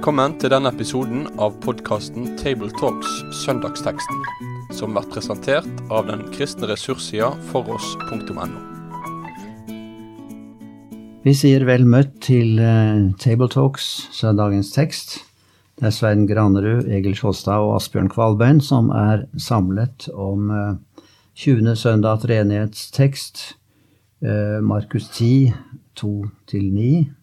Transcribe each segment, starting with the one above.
Velkommen til denne episoden av podkasten Tabletalks Søndagsteksten, som blir presentert av den kristne ressurssida foross.no. Vi sier vel møtt til uh, Tabletalks Søndagens tekst. Det er Svein Granerud, Egil Sjåstad og Asbjørn Kvalbein som er samlet om uh, 20. søndag treenighetstekst, uh, Markus 10, 2-9.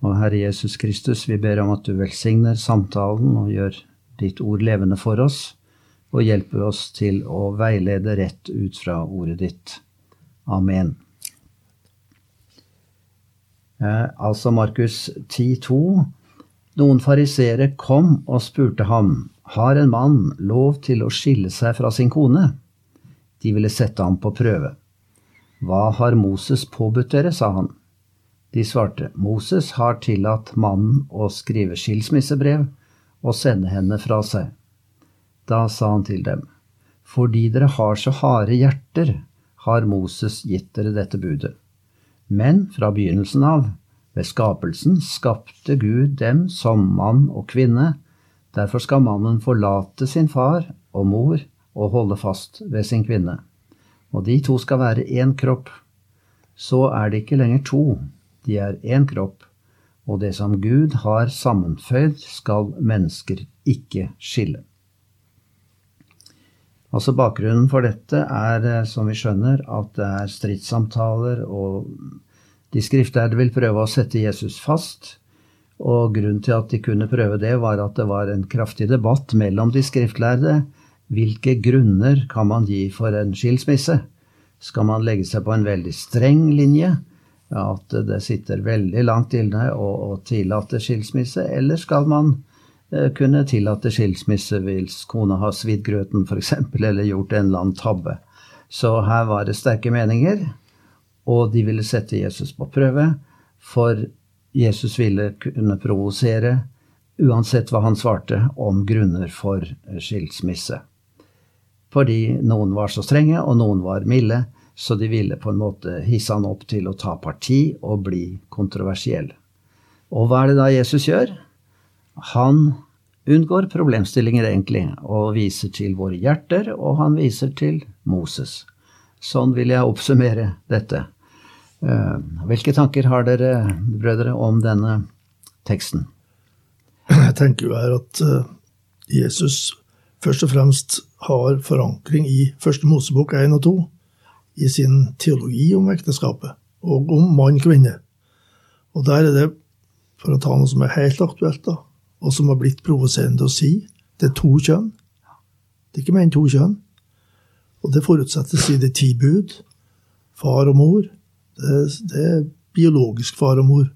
Og Herre Jesus Kristus, vi ber om at du velsigner samtalen og gjør ditt ord levende for oss, og hjelper oss til å veilede rett ut fra ordet ditt. Amen. Eh, altså Markus 10,2. Noen fariseere kom og spurte ham, har en mann lov til å skille seg fra sin kone? De ville sette ham på prøve. Hva har Moses påbudt dere, sa han. De svarte, Moses har tillatt mannen å skrive skilsmissebrev og sende henne fra seg. Da sa han til dem, fordi dere har så harde hjerter, har Moses gitt dere dette budet. Men fra begynnelsen av, ved skapelsen, skapte Gud dem som mann og kvinne. Derfor skal mannen forlate sin far og mor og holde fast ved sin kvinne. Og de to skal være én kropp. Så er det ikke lenger to, de er én kropp, og det som Gud har sammenføyd, skal mennesker ikke skille. Altså Bakgrunnen for dette er, eh, som vi skjønner, at det er stridssamtaler, og de skriftlærde vil prøve å sette Jesus fast. Og grunnen til at de kunne prøve det, var at det var en kraftig debatt mellom de skriftlærde. Hvilke grunner kan man gi for en skilsmisse? Skal man legge seg på en veldig streng linje? At det sitter veldig langt inne å, å tillate skilsmisse, eller skal man eh, kunne tillate skilsmisse hvis kona har svidd grøten f.eks., eller gjort en eller annen tabbe. Så her var det sterke meninger, og de ville sette Jesus på prøve, for Jesus ville kunne provosere, uansett hva han svarte, om grunner for skilsmisse. Fordi noen var så strenge, og noen var milde, så de ville på en måte hisse han opp til å ta parti og bli kontroversiell. Og hva er det da Jesus gjør? Han unngår problemstillinger, egentlig, og viser til våre hjerter, og han viser til Moses. Sånn vil jeg oppsummere dette. Eh, hvilke tanker har dere, brødre, om denne teksten? Jeg tenker jo her at eh, Jesus først og fremst har forankring i Første Mosebok 1 og 2 i sin teologi om ekteskapet, og om mann-kvinne. Og der er det, for å ta noe som er helt aktuelt, da, og som har blitt provoserende å si, det er to kjønn. Det er ikke mer enn to kjønn. Og det forutsettes i det ti bud. Far og mor. Det, det, er biologisk far og mor.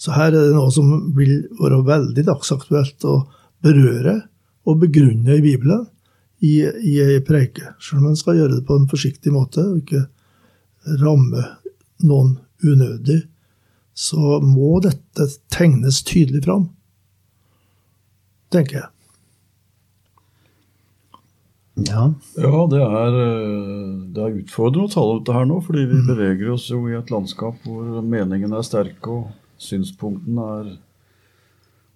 Så her er det noe som vil være veldig dagsaktuelt å berøre og begrunne i Bibelen i, i ei preike. Selv om en skal gjøre det på en forsiktig måte og ikke ramme noen unødig, så må dette tegnes tydelig fram, tenker jeg. Ja. ja det, er, det er utfordrende å tale om det her nå, fordi vi mm. beveger oss jo i et landskap hvor meningene er sterke og synspunktene er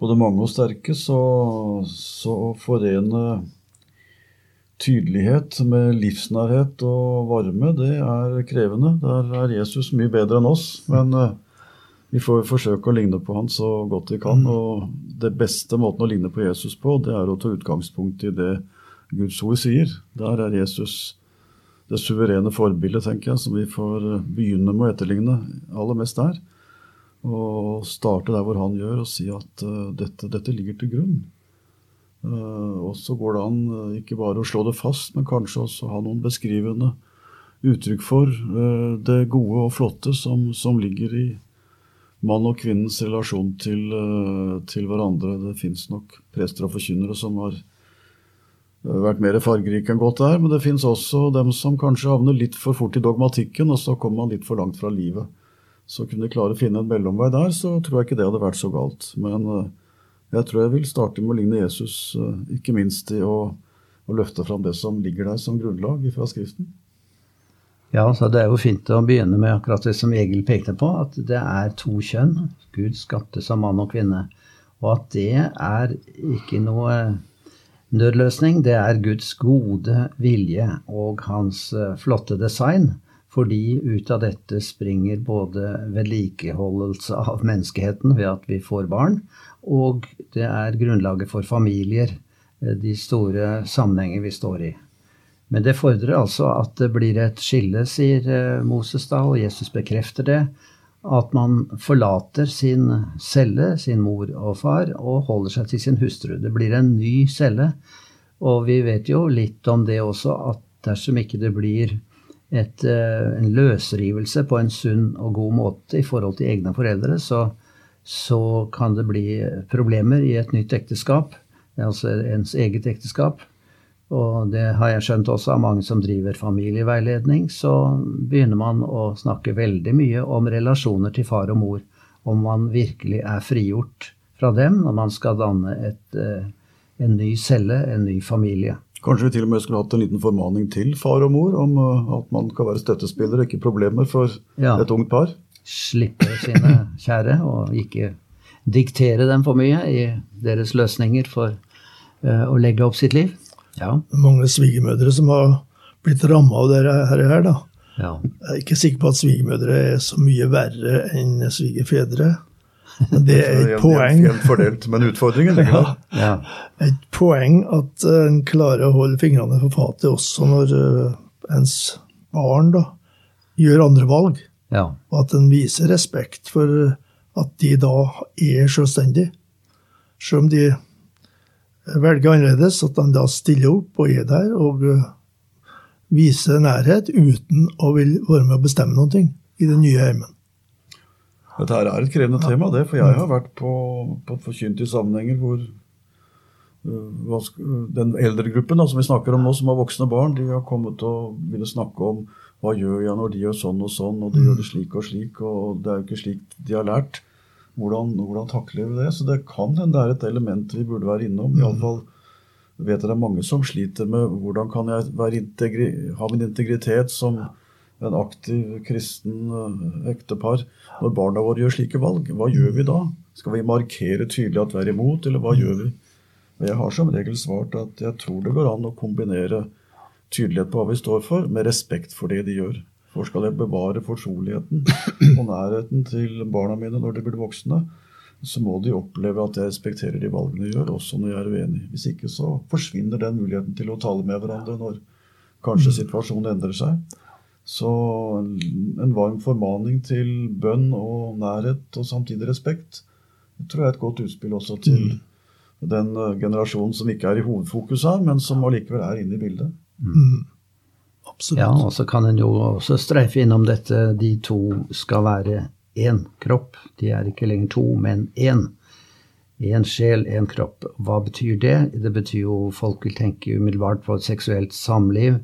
både mange og sterke. Så, så å forene tydelighet med livsnærhet og varme, det er krevende. Der er Jesus mye bedre enn oss. Men uh, vi får forsøke å ligne på han så godt vi kan. Og det beste måten å ligne på Jesus på, det er å ta utgangspunkt i det Guds ord sier. Der er Jesus det suverene forbildet, tenker jeg, som vi får eh, begynne med å etterligne aller mest der. Og starte der hvor han gjør, og si at uh, dette, dette ligger til grunn. Eh, og så går det an eh, ikke bare å slå det fast, men kanskje også ha noen beskrivende uttrykk for eh, det gode og flotte som, som ligger i mann og kvinnens relasjon til, til hverandre. Det fins nok prester og forkynnere som har vært mer fargerike enn godt er, men det fins også dem som kanskje havner litt for fort i dogmatikken, og så kommer man litt for langt fra livet. Så kunne de klare å finne en mellomvei der, så tror jeg ikke det hadde vært så galt. Men jeg tror jeg vil starte med å ligne Jesus, eh, ikke minst i å, å løfte fram det som ligger der som grunnlag fra Skriften. Ja, så Det er jo fint å begynne med akkurat det som Egil pekte på, at det er to kjønn. Gud skapte som mann og kvinne. Og at det er ikke noe nødløsning, det er Guds gode vilje og hans eh, flotte design. Fordi ut av dette springer både vedlikeholdelse av menneskeheten ved at vi får barn, og det er grunnlaget for familier, eh, de store sammenhenger vi står i. Men det fordrer altså at det blir et skille, sier eh, Moses da, og Jesus bekrefter det. At man forlater sin celle, sin mor og far, og holder seg til sin hustru. Det blir en ny celle. Og vi vet jo litt om det også, at dersom ikke det blir et, eh, en løsrivelse på en sunn og god måte i forhold til egne foreldre, så, så kan det bli problemer i et nytt ekteskap, altså ens eget ekteskap. Og det har jeg skjønt også av mange som driver familieveiledning, så begynner man å snakke veldig mye om relasjoner til far og mor. Om man virkelig er frigjort fra dem når man skal danne et, eh, en ny celle, en ny familie. Kanskje vi til og med skulle hatt en liten formaning til far og mor om eh, at man kan være støttespiller og ikke problemer for ja. et ungt par? Slippe sine kjære, og ikke diktere dem for mye i deres løsninger for uh, å legge opp sitt liv. Ja. Mange svigermødre som har blitt ramma av dette her. her da. Ja. Jeg er ikke sikker på at svigermødre er så mye verre enn svigerfedre. Men det er et poeng. Jevnt fordelt, men utfordringen ligger der. Ja. Et poeng at en klarer å holde fingrene for fatet også når uh, ens barn da, gjør andre valg. Ja. Og at en viser respekt for at de da er selvstendige. Selv om de velger annerledes, at de da stiller opp og er der og eh, viser nærhet uten å vil være med å bestemme noe i den nye heimen. Dette er et krevende ja. tema, det, for jeg har vært på, på forkynt i sammenhenger hvor uh, den eldre gruppen da, som vi snakker om nå, som har voksne barn, de har kommet og ville snakke om hva gjør jeg når de gjør sånn og sånn, og de mm. gjør det slik og slik, og det er jo ikke slik de har lært. Hvordan, hvordan, takler vi det? Så det kan hende det er et element vi burde være innom. Mm. Iallfall vet jeg det er mange som sliter med hvordan kan jeg ha min integritet som en aktiv kristen uh, ektepar når barna våre gjør slike valg. Hva gjør vi da? Skal vi markere tydelig at vi er imot, eller hva gjør vi? Jeg har som regel svart at jeg tror det går an å kombinere tydelighet på hva vi står for, med respekt for det de gjør. For skal jeg bevare fortroligheten og nærheten til barna mine når de blir voksne, så må de oppleve at jeg respekterer de valgene de gjør, også når jeg er uenig. Hvis ikke så forsvinner den muligheten til å tale med hverandre når kanskje mm. situasjonen endrer seg. Så en varm formaning til bønn og nærhet og samtidig respekt det tror jeg er et godt utspill også til mm. den eh, generasjonen som ikke er i hovedfokus her, men som allikevel er inne i bildet. Mm. Absolutt. Ja, og så kan en jo også streife innom dette de to skal være én kropp. De er ikke lenger to, men én. Én sjel, én kropp. Hva betyr det? Det betyr jo folk vil tenke umiddelbart på et seksuelt samliv.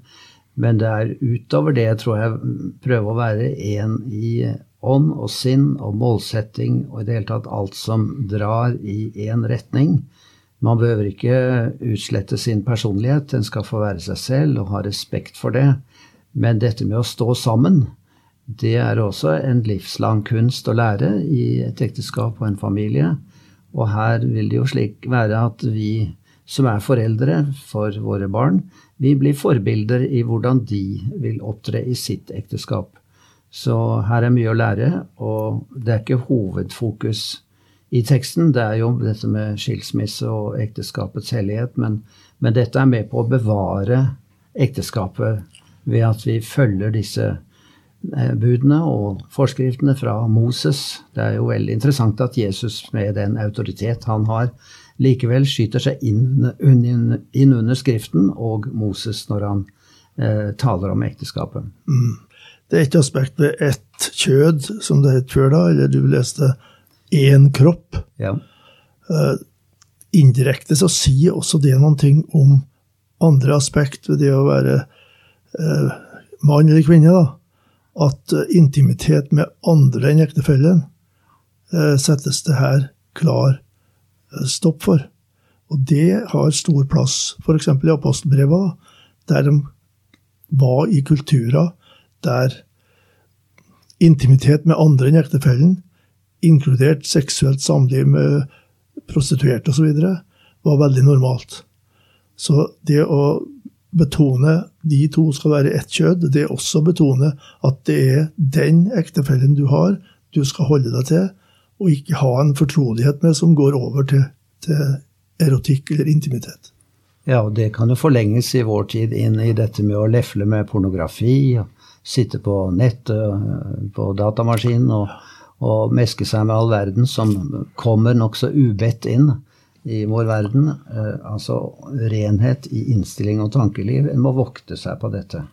Men det er utover det, tror jeg, prøve å være én i ånd og sinn og målsetting og i det hele tatt alt som drar i én retning. Man behøver ikke utslette sin personlighet, den skal få være seg selv og ha respekt for det. Men dette med å stå sammen, det er også en livslang kunst å lære i et ekteskap og en familie. Og her vil det jo slik være at vi som er foreldre for våre barn, vi blir forbilder i hvordan de vil opptre i sitt ekteskap. Så her er mye å lære, og det er ikke hovedfokus i teksten. Det er jo dette med skilsmisse og ekteskapets hellighet, men, men dette er med på å bevare ekteskapet ved at vi følger disse eh, budene og forskriftene fra Moses. Det er jo veldig interessant at Jesus med den autoritet han har, likevel skyter seg inn, inn under Skriften og Moses når han eh, taler om ekteskapet. Mm. Det er et aspekt ved ett kjød, som det het før da, eller du leste én kropp. Ja. Uh, indirekte så sier også det noen ting om andre aspekt ved det å være uh, mann eller kvinne. da, At uh, intimitet med andre enn ektefellen settes det her klar stopp for. Og det har stor plass, f.eks. i apostelbrevet, der de var i kulturer der intimitet med andre enn ektefellen inkludert seksuelt samliv med prostituerte osv., var veldig normalt. Så det å betone de to skal være ett kjød, det er også å betone at det er den ektefellen du har, du skal holde deg til, og ikke ha en fortrolighet med som går over til, til erotikk eller intimitet. Ja, og det kan jo forlenges i vår tid inn i dette med å lefle med pornografi, og sitte på nettet, eh, på datamaskinen og, og meske seg med all verden som kommer nokså ubedt inn i vår verden. Eh, altså renhet i innstilling og tankeliv. En må vokte seg på dette.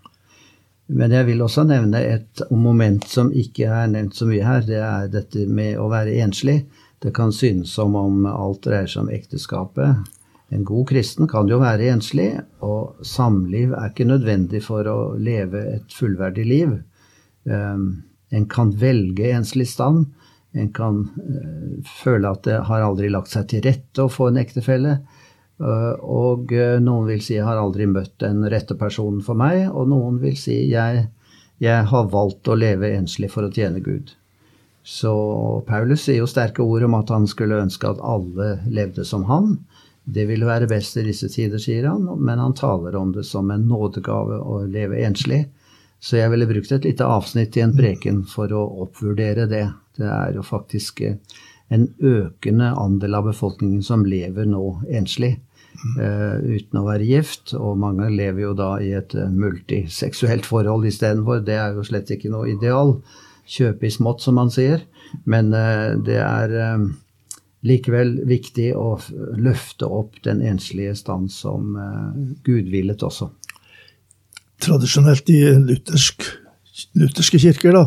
Men jeg vil også nevne et moment som ikke er nevnt så mye her. Det er dette med å være enslig. Det kan synes som om alt dreier seg om ekteskapet. En god kristen kan jo være enslig, og samliv er ikke nødvendig for å leve et fullverdig liv. Um, en kan velge enslig stand. En kan uh, føle at det har aldri lagt seg til rette å få en ektefelle. Uh, og uh, noen vil si 'jeg har aldri møtt den rette personen for meg', og noen vil si 'jeg, jeg har valgt å leve enslig for å tjene Gud'. Så Paulus sier jo sterke ord om at han skulle ønske at alle levde som han. Det ville være best i disse tider, sier han, men han taler om det som en nådegave å leve enslig. Så jeg ville brukt et lite avsnitt i en preken for å oppvurdere det. Det er jo faktisk eh, en økende andel av befolkningen som lever nå enslig. Uh, uten å være gift, og mange lever jo da i et uh, multiseksuelt forhold istedenfor. Det er jo slett ikke noe ideal. Kjøpe i smått, som man sier. Men uh, det er likevel viktig å løfte opp den enslige stand som Gud villet også tradisjonelt i luthersk, lutherske kirker, da,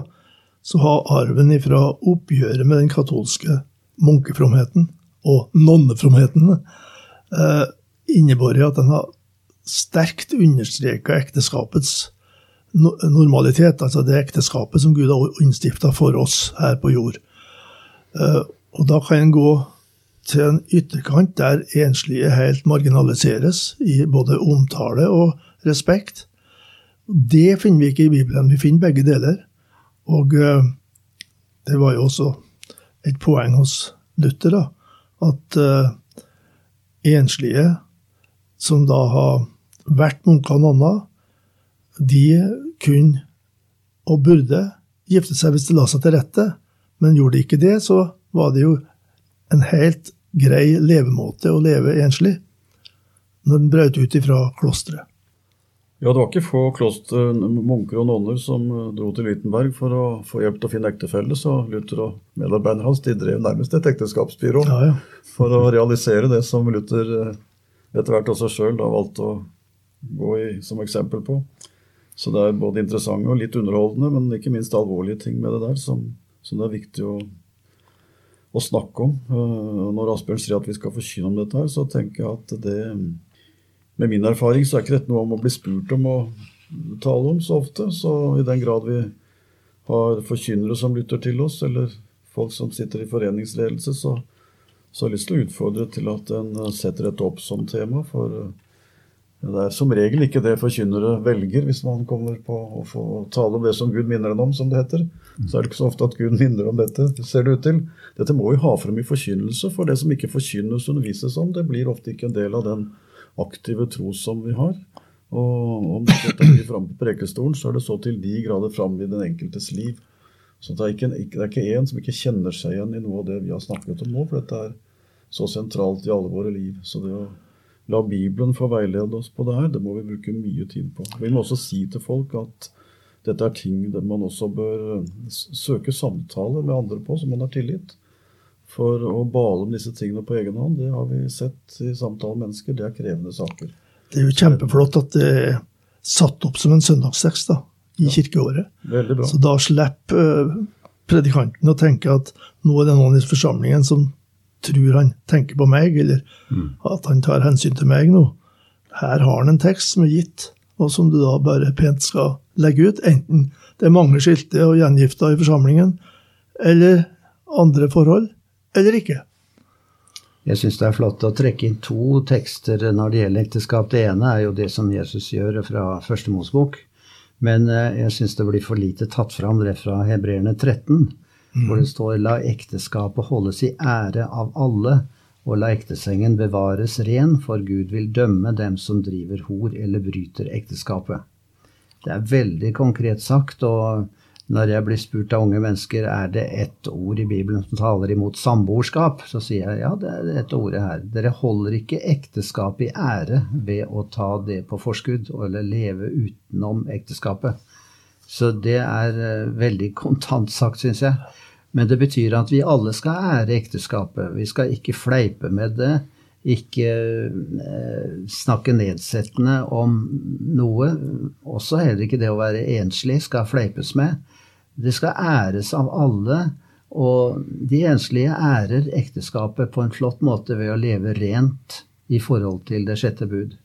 så har arven ifra oppgjøret med den katolske munkefromheten og nonnefromheten eh, innebåret at den har sterkt understreka ekteskapets normalitet, altså det ekteskapet som Gud har innstifta for oss her på jord. Eh, og da kan en gå til en ytterkant der enslige helt marginaliseres i både omtale og respekt. Det finner vi ikke i Bibelen. Vi finner begge deler. Og uh, det var jo også et poeng hos Luther, da, at uh, enslige som da har vært munker og nonner, de kunne og burde gifte seg hvis det la seg til rette, men gjorde de ikke det, så var det jo en helt grei levemåte å leve enslig når den brøt ut ifra klosteret. Ja, det var ikke få kloster, munker og nonner som eh, dro til Wittenberg for å få hjelp til å finne ektefelle, så Luther og medarbeiderne hans de drev nærmest et ekteskapsbyrå ja, ja. for å realisere det som Luther eh, etter hvert også sjøl valgte å gå i som eksempel på. Så det er både interessante og litt underholdende, men ikke minst alvorlige ting med det der som, som det er viktig å, å snakke om. Eh, når Asbjørn sier at vi skal forkynne om dette, her, så tenker jeg at det med min erfaring så er ikke dette noe om å bli spurt om å tale om så ofte. Så i den grad vi har forkynnere som lytter til oss, eller folk som sitter i foreningsledelse, så, så har jeg lyst til å utfordre til at en setter dette opp som tema. For det er som regel ikke det forkynnere velger hvis man kommer på å få tale om det som Gud minner en om, som det heter. Så er det ikke så ofte at Gud minner om dette, ser det ut til. Dette må vi ha frem i forkynnelse, for det som ikke forkynnes undervises om, det blir ofte ikke en del av den aktive tro som vi har. Og om dette blir framme på prekestolen, så er det så til de grader framme i den enkeltes liv. Så det er, ikke, det er ikke en som ikke kjenner seg igjen i noe av det vi har snakket om nå, for dette er så sentralt i alle våre liv. Så det å la Bibelen få veilede oss på det her, det må vi bruke mye tid på. Vi må også si til folk at dette er ting man også bør søke samtale med andre på, som man har tillit. For å bale om disse tingene på egen hånd, det har vi sett i samtale med mennesker, det er krevende saker. Det er jo kjempeflott at det er satt opp som en søndagstekst da, i ja, kirkeåret. Veldig bra. Så da slipper uh, predikanten å tenke at nå er det noen i forsamlingen som tror han tenker på meg, eller mm. at han tar hensyn til meg nå. Her har han en tekst som er gitt, og som du da bare pent skal legge ut. Enten det er mange skilte og gjengifter i forsamlingen, eller andre forhold eller ikke? Jeg syns det er flott å trekke inn to tekster når det gjelder ekteskap. Det ene er jo det som Jesus gjør fra Første Mosebok. Men eh, jeg syns det blir for lite tatt fram det fra Hebreerne 13, mm. hvor det står 'la ekteskapet holdes i ære av alle', og la ektesengen bevares ren, for Gud vil dømme dem som driver hor eller bryter ekteskapet. Det er veldig konkret sagt, og når jeg blir spurt av unge mennesker er det ett ord i Bibelen som taler imot samboerskap, så sier jeg ja, det er dette ordet her. Dere holder ikke ekteskap i ære ved å ta det på forskudd eller leve utenom ekteskapet. Så det er eh, veldig kontant sagt, syns jeg. Men det betyr at vi alle skal ære ekteskapet. Vi skal ikke fleipe med det. Ikke eh, snakke nedsettende om noe. Også heller ikke det å være enslig skal fleipes med. Det skal æres av alle. Og de enslige ærer ekteskapet på en flott måte ved å leve rent i forhold til det sjette bud.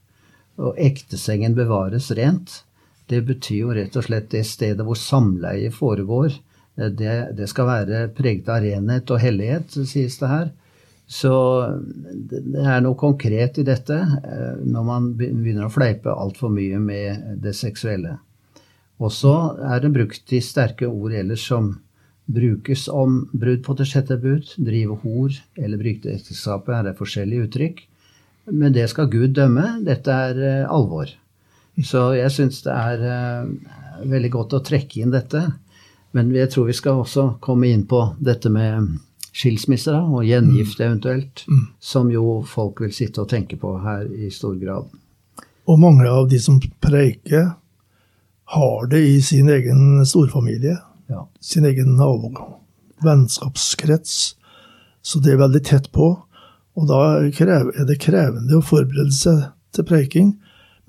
Og ektesengen bevares rent. Det betyr jo rett og slett det stedet hvor samleie foregår Eh, det, det, skal være preget av renhet og hellighet, sies det her. Så det er noe konkret i dette eh, når man begynner å fleipe altfor mye med det seksuelle. Og så er det brukt i sterke ord ellers som brukes om brudd på det sjette bud, drive hor eller bryte ekteskapet, er det forskjellige uttrykk. Men det skal Gud dømme. Dette er eh, alvor. Så jeg syns det er veldig godt å trekke inn dette. Men jeg tror vi skal også komme inn på dette med skilsmisse da, og gjengift mm. eventuelt, mm. som jo folk vil sitte og tenke på her i stor grad. Og mange av de som preiker, har det i sin egen storfamilie. Ja. Sin egen nabo, vennskapskrets. Så det er veldig tett på. Og da er det krevende å forberede seg til preiking.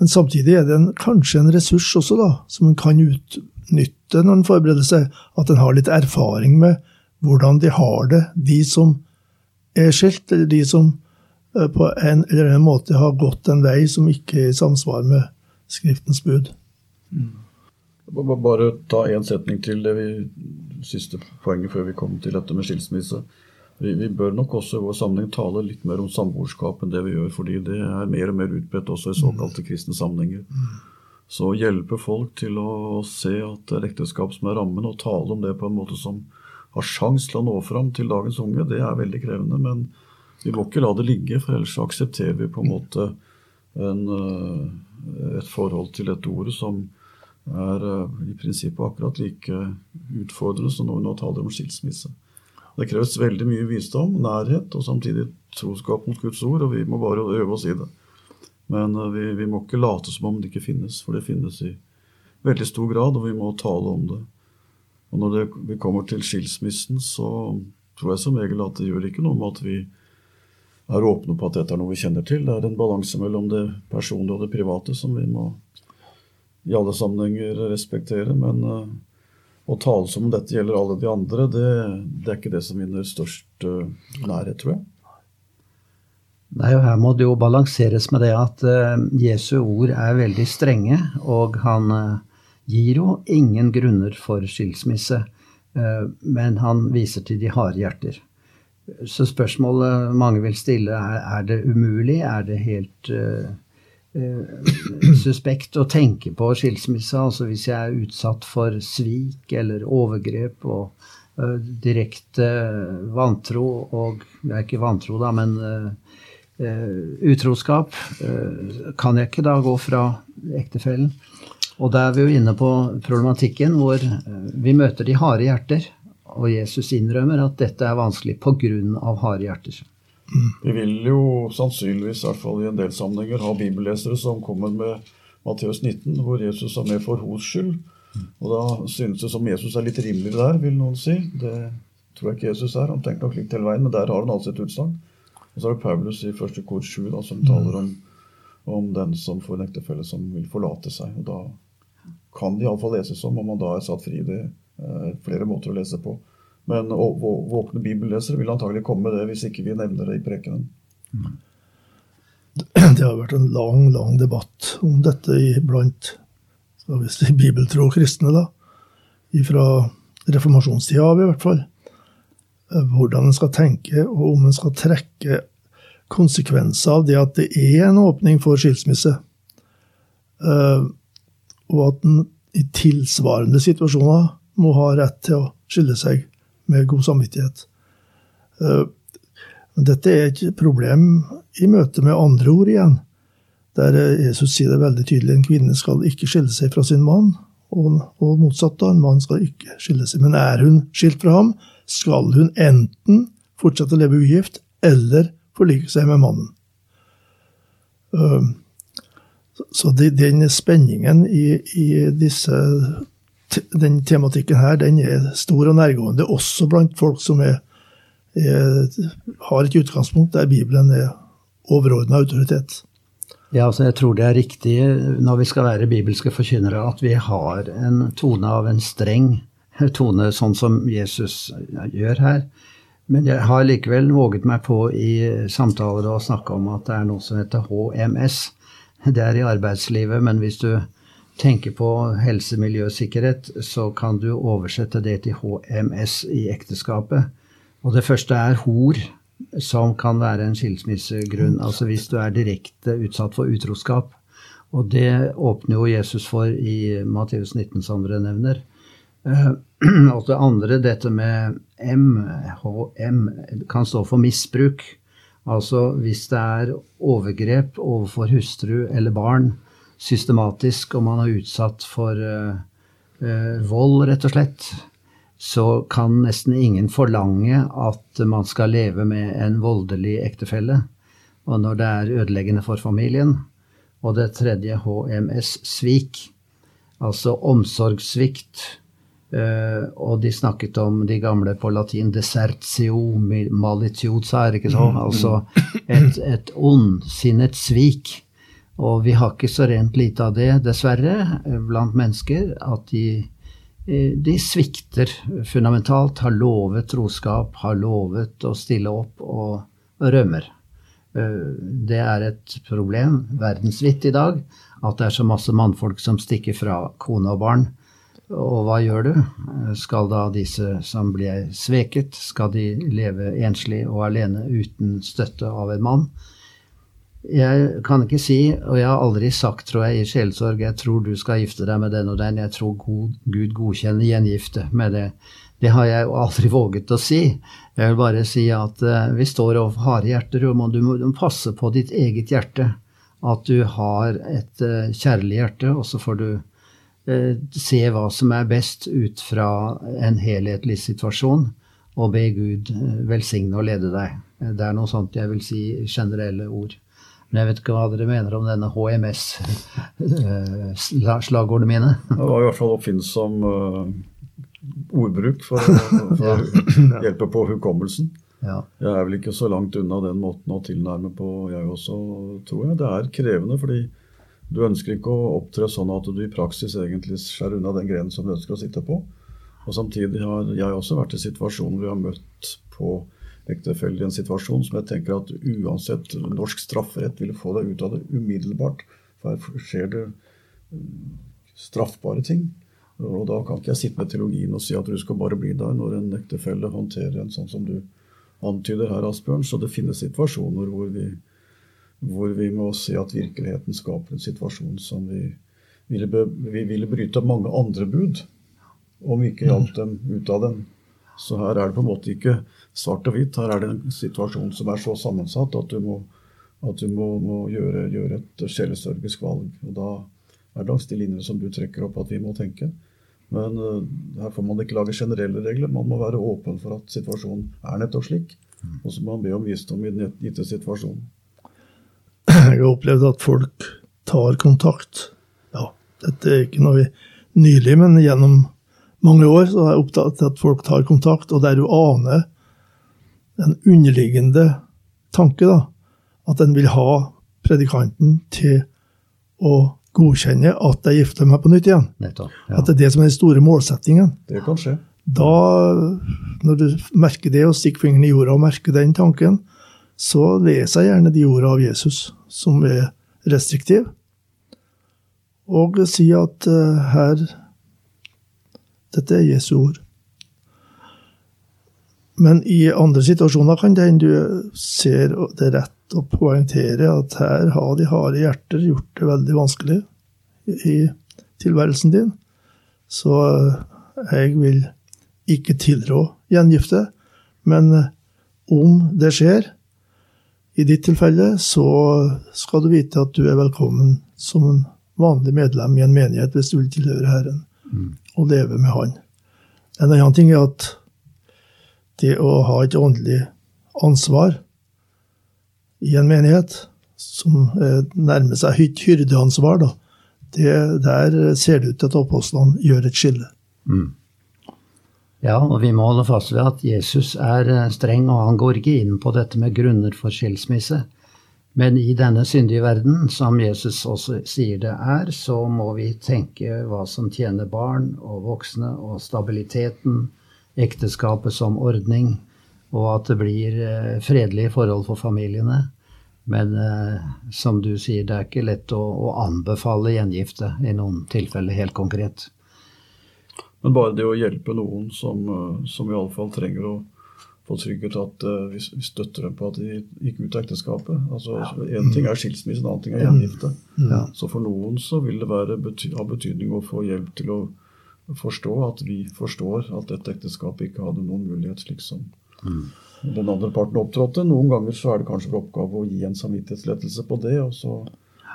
Men samtidig er det en, kanskje en ressurs også, da, som en kan utnytte når en forbereder seg. At en har litt erfaring med hvordan de har det, de som er skilt, eller de som eh, på en eller annen måte har gått en vei som ikke er i samsvar med Skriftens bud. Mm. Bare ta én setning til det vi, siste poenget før vi kommer til dette med skilsmisse. Vi, vi, bør nok også i vår sammenheng tale litt mer om samboerskap enn det vi gjør, fordi det er mer og mer utbredt også i såkalte kristne sammenhenger. Så å hjelpe folk til å se at det er ekteskap som er rammen, og tale om det på en måte som har sjans til å nå fram til dagens unge, det er veldig krevende. Men vi må ikke la det ligge, for ellers aksepterer vi på en måte en, eh, et forhold til dette ordet som er eh, i prinsippet akkurat like utfordrende som når vi nå taler om skilsmisse. Det kreves veldig mye visdom, nærhet og samtidig troskap mot Guds ord, og vi må bare øve oss i det. Men eh, vi, vi, må ikke late som om det ikke finnes, for det finnes i veldig stor grad, og vi må tale om det. Og når det, vi kommer til skilsmissen, så tror jeg som regel at det gjør ikke noe med at vi er åpne på at dette er noe vi kjenner til. Det er en balanse mellom det personlige og det private som vi må i alle sammenhenger respektere. Men uh, å tale som om dette gjelder alle de andre, det, det er ikke det som vinner størst uh, nærhet, tror jeg. Nei, og Her må det jo balanseres med det at uh, Jesu ord er veldig strenge, og han uh, gir jo ingen grunner for skilsmisse, uh, men han viser til de harde hjerter. Så spørsmålet mange vil stille, er, er det umulig? Er det helt Eh, suspekt å tenke på skilsmisse. Altså hvis jeg er utsatt for svik eller overgrep og uh, direkte vantro og Det er ikke vantro, da, men uh, uh, utroskap. kan jeg ikke da gå fra ektefellen? Og da er vi jo inne på problematikken hvor vi møter de harde hjerter. Og Jesus innrømmer at dette er vanskelig pga. harde hjerter. Vi vil jo sannsynligvis, i hvert fall i en del sammenhenger, ha bibellesere som kommer med Matteus 19, hvor Jesus er med for hos skyld. Og da synes det som Jesus er litt rimeligere der, vil noen si. Det tror jeg ikke Jesus er. Han tenker nok litt hele veien, men der har han altså et utsagn. Og så er det Paulus i første kor 7 da, som taler om, om den som får en ektefelle som vil forlate seg. Og da kan det iallfall leses som om man da er satt fri. Det er flere måter å lese på. Men våkne bibellesere vil antagelig komme med det hvis ikke vi nevner det i prekenen. Det har vært en lang, lang debatt om dette blant si, bibeltro kristne, da. Fra reformasjonstida av, i hvert fall. Hvordan en skal tenke, og om en skal trekke konsekvenser av det at det er en åpning for skilsmisse. Eh, og at en i tilsvarende situasjoner må ha rett til å skille seg med god samvittighet. Eh, dette er et problem i møte med andre ord igjen, der Jesus sier det veldig tydelig en kvinne skal ikke skille seg fra sin mann, og, motsatt, da, en mann skal ikke skille seg. Men er hun skilt fra ham, skal hun enten fortsette å leve ugift eller forlike seg med mannen. Så den spenningen i, i disse, den tematikken her, den er stor og nærgående, også blant folk som er, er, har et utgangspunkt der Bibelen er overordna autoritet. Ja, altså jeg tror det er riktig når vi skal være bibelske forkynnere, at vi har en tone av en streng tone, sånn som Jesus gjør her. Men jeg har likevel våget meg på i samtaler å snakke om at det er noe som heter HMS. Det er i arbeidslivet, men hvis du tenker på helse, miljø, sikkerhet, så kan du oversette det til HMS i ekteskapet. Og det første er hor, som kan være en skilsmissegrunn. Altså hvis du er direkte utsatt for utroskap. Og det åpner jo Jesus for i Matteus 19, som dere nevner. Eh, og det andre, dette med M, HM, kan stå for misbruk. Altså hvis det er overgrep overfor hustru eller barn systematisk, og man er utsatt for uh, uh, vold, rett og slett, så kan nesten ingen forlange at man skal leve med en voldelig ektefelle. Og når det er ødeleggende for familien. Og det tredje, HMS, svik. Altså omsorgssvikt Uh, og de snakket om de gamle på latin 'desertio malitiosa', er ikke så? Mm, mm. Altså et, et ondsinnet svik. Og vi har ikke så rent lite av det, dessverre, blant mennesker, at de, eh, de svikter fundamentalt, har lovet troskap, har lovet å stille opp og rømmer. Uh, det er et problem verdensvidt i dag at det er så masse mannfolk som stikker fra kone og barn og hva gjør du? Skal da disse som blir sveket, skal de leve enslig og alene uten støtte av en mann? Jeg kan ikke si, og jeg har aldri sagt, tror jeg, i sjelesorg, jeg tror du skal gifte deg med den og den, jeg tror God, Gud godkjenner gjengifte med det. Det har jeg jo aldri våget å si. Jeg vil bare si at uh, vi står overfor harde hjerter, og du må, du må passe på ditt eget hjerte. At du har et uh, kjærlig hjerte, og så får du uh, se hva som er best ut fra en helhetlig situasjon, og be Gud velsigne og lede deg. Det er noe sånt jeg vil si generelle ord. Men jeg vet ikke hva dere mener om denne HMS-slagordene mine. Det var i hvert fall oppfinnsom ordbruk for, for å hjelpe på hukommelsen. Ja. Jeg er vel ikke så langt unna den måten å tilnærme på, jeg også, tror jeg. Det er krevende, fordi du ønsker ikke å opptre sånn at du i praksis egentlig skjærer unna den grenen som du ønsker å sitte på. Og Samtidig har jeg også vært i situasjonen vi har møtt på ektefelle i en situasjon som jeg tenker at uansett norsk strafferett ville få deg ut av det umiddelbart. For her skjer det mm, straffbare ting. Og da kan ikke jeg sitte med teologien og si at du skal bare bli der når en ektefelle håndterer en sånn som du antyder her, Asbjørn. Så det finnes situasjoner hvor vi hvor vi må se at virkeligheten skaper en situasjon som vi ville, vi ville bryte mange andre bud om vi ikke hjalp dem ut av den. Så her er det på en måte ikke svart og hvitt. Her er det en situasjon som er så sammensatt at du må, at du må, må gjøre, gjøre, et sjelesørgisk valg. Og da er det langs de linjene som du trekker opp, at vi må tenke. Men uh, her får man ikke lage generelle regler. Man må være åpen for at situasjonen er nettopp slik. Og så må man be om visdom i den gitte situasjonen. Jeg har opplevd at folk tar kontakt. Ja, dette er ikke noe nylig, men gjennom mange år så er jeg opptatt at folk tar kontakt, og der du aner en underliggende tanke, da, at en vil ha predikanten til å godkjenne at jeg gifter meg på nytt igjen. Nettopp, ja. At det er det som er den store målsettingen. Det kan skje. Da, når du merker det og stikker fingeren i jorda og merker den tanken, så leser jeg gjerne de ordene av Jesus som er restriktive, og sier at uh, her Dette er Jesu ord. Men i andre situasjoner kan det du ser det rett å poengtere at her har de harde hjerter gjort det veldig vanskelig i tilværelsen din. Så jeg vil ikke tilrå gjengifte. Men om det skjer, I ditt tilfelle så skal du vite at du er velkommen som en vanlig medlem i en menighet hvis du vil tilhøre Herren og leve med Han. En annen ting er at det å ha et åndelig ansvar i en menighet, som eh, nærmer seg hyrdeansvar, da, det, der ser det ut til at apostlene gjør et skille. Ja, og vi må holde fast ved at Jesus er eh, streng, og han går ikke inn på dette med grunner for skilsmisse. Men i denne syndige verden, som Jesus også sier det er, så må vi tenke hva som tjener barn og voksne, og stabiliteten, ekteskapet som ordning, og at det blir eh, fredelige forhold for familiene. Men eh, som du sier, det er ikke lett å, å anbefale gjengifte i noen tilfeller, helt konkret. Men bare det å hjelpe noen som, eh, som iallfall trenger å få trygghet at uh, vi, vi støtter dem på at de gikk ut av ekteskapet. Altså, En ting er skilsmisse, en annen ting er gjengifte. Ja. Så for noen så vil det være bety ha betydning å få hjelp til å forstå at vi forstår at dette ekteskapet ikke hadde noen mulighet slik som den andre parten opptrådte. Noen ganger så er det kanskje vår oppgave å gi en samvittighetslettelse på det, og så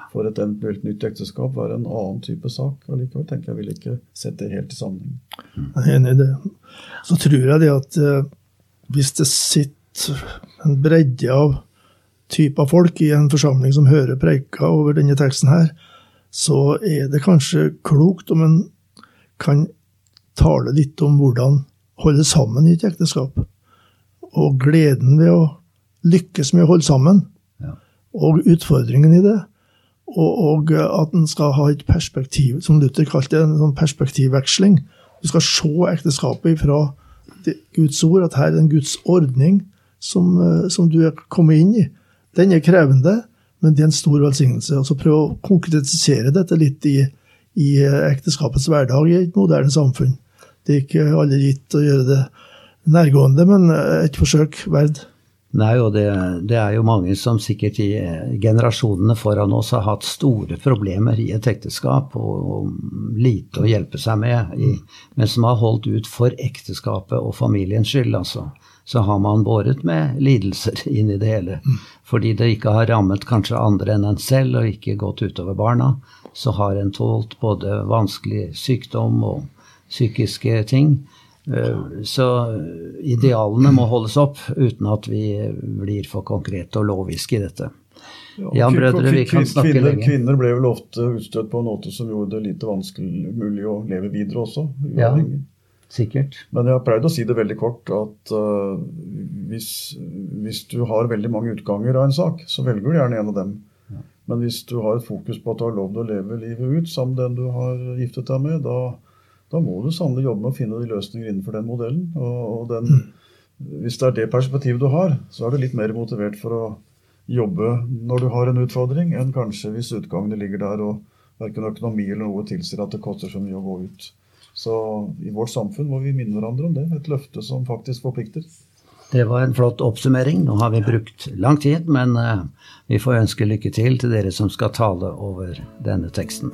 for et eventuelt nytt ekteskap være en annen type sak. Allikevel tenker jeg vil ikke sette det helt i sammenheng. Jeg er enig i det. Så tror jeg det at eh, hvis det sitter en bredde av typer folk i en forsamling som hører preika over denne teksten her, så er det kanskje klokt om en kan tale litt om hvordan holde sammen i et ekteskap. Og gleden ved å lykkes med å holde sammen. Ja. Og utfordringen i det. Og, og at en skal ha et perspektiv, som Luther kalte det, en sånn perspektivveksling. Du skal se ekteskapet fra Guds ord, at her er en Guds ordning som, eh, som du er kommet inn i. Den er krevende, men det er en stor velsignelse. Og så prøve å konkretisere dette litt i, i eh, ekteskapets hverdag i et moderne samfunn. Det er ikke alle gitt å gjøre det nærgående, men eh, et forsøk verd. Nei, og det, det er jo mange som sikkert i eh, generasjonene foran oss har hatt store problemer i et ekteskap og, og lite å hjelpe seg med, i, men som har holdt ut for ekteskapet og familiens skyld, altså. Så har man båret med lidelser inn i det hele. Fordi det ikke har rammet kanskje andre enn en selv og ikke gått utover barna, så har en tålt både vanskelig sykdom og psykiske ting. Eh, Så idealene må holdes opp uten at vi blir for konkrete og loviske i dette. Ja, brødre, vi kan snakke kvinner, lenge. Kvinner ble vel ofte utstøtt på en måte som gjorde det lite vanskelig mulig å leve videre også. Ja. Sikkert. Men jeg har prøvd å si det veldig kort at uh, hvis, hvis du har veldig mange utganger av en sak, så velger du gjerne en av dem. Men hvis du har et fokus på at du har lov til å leve livet ut sammen med den du har giftet deg med, da, da må du sannelig jobbe med å finne de løsninger innenfor den modellen. Og, og den, Hvis det er det perspektivet du har, så er du litt mer motivert for å jobbe når du har en utfordring, enn kanskje hvis utgangene ligger der og verken økonomi eller noe tilsier at det koster så mye å gå ut. Så i vårt samfunn må vi minne hverandre om det. Et løfte som faktisk forplikter. Det var en flott oppsummering. Nå har vi brukt lang tid, men eh, vi får ønske lykke til til dere som skal tale over denne teksten.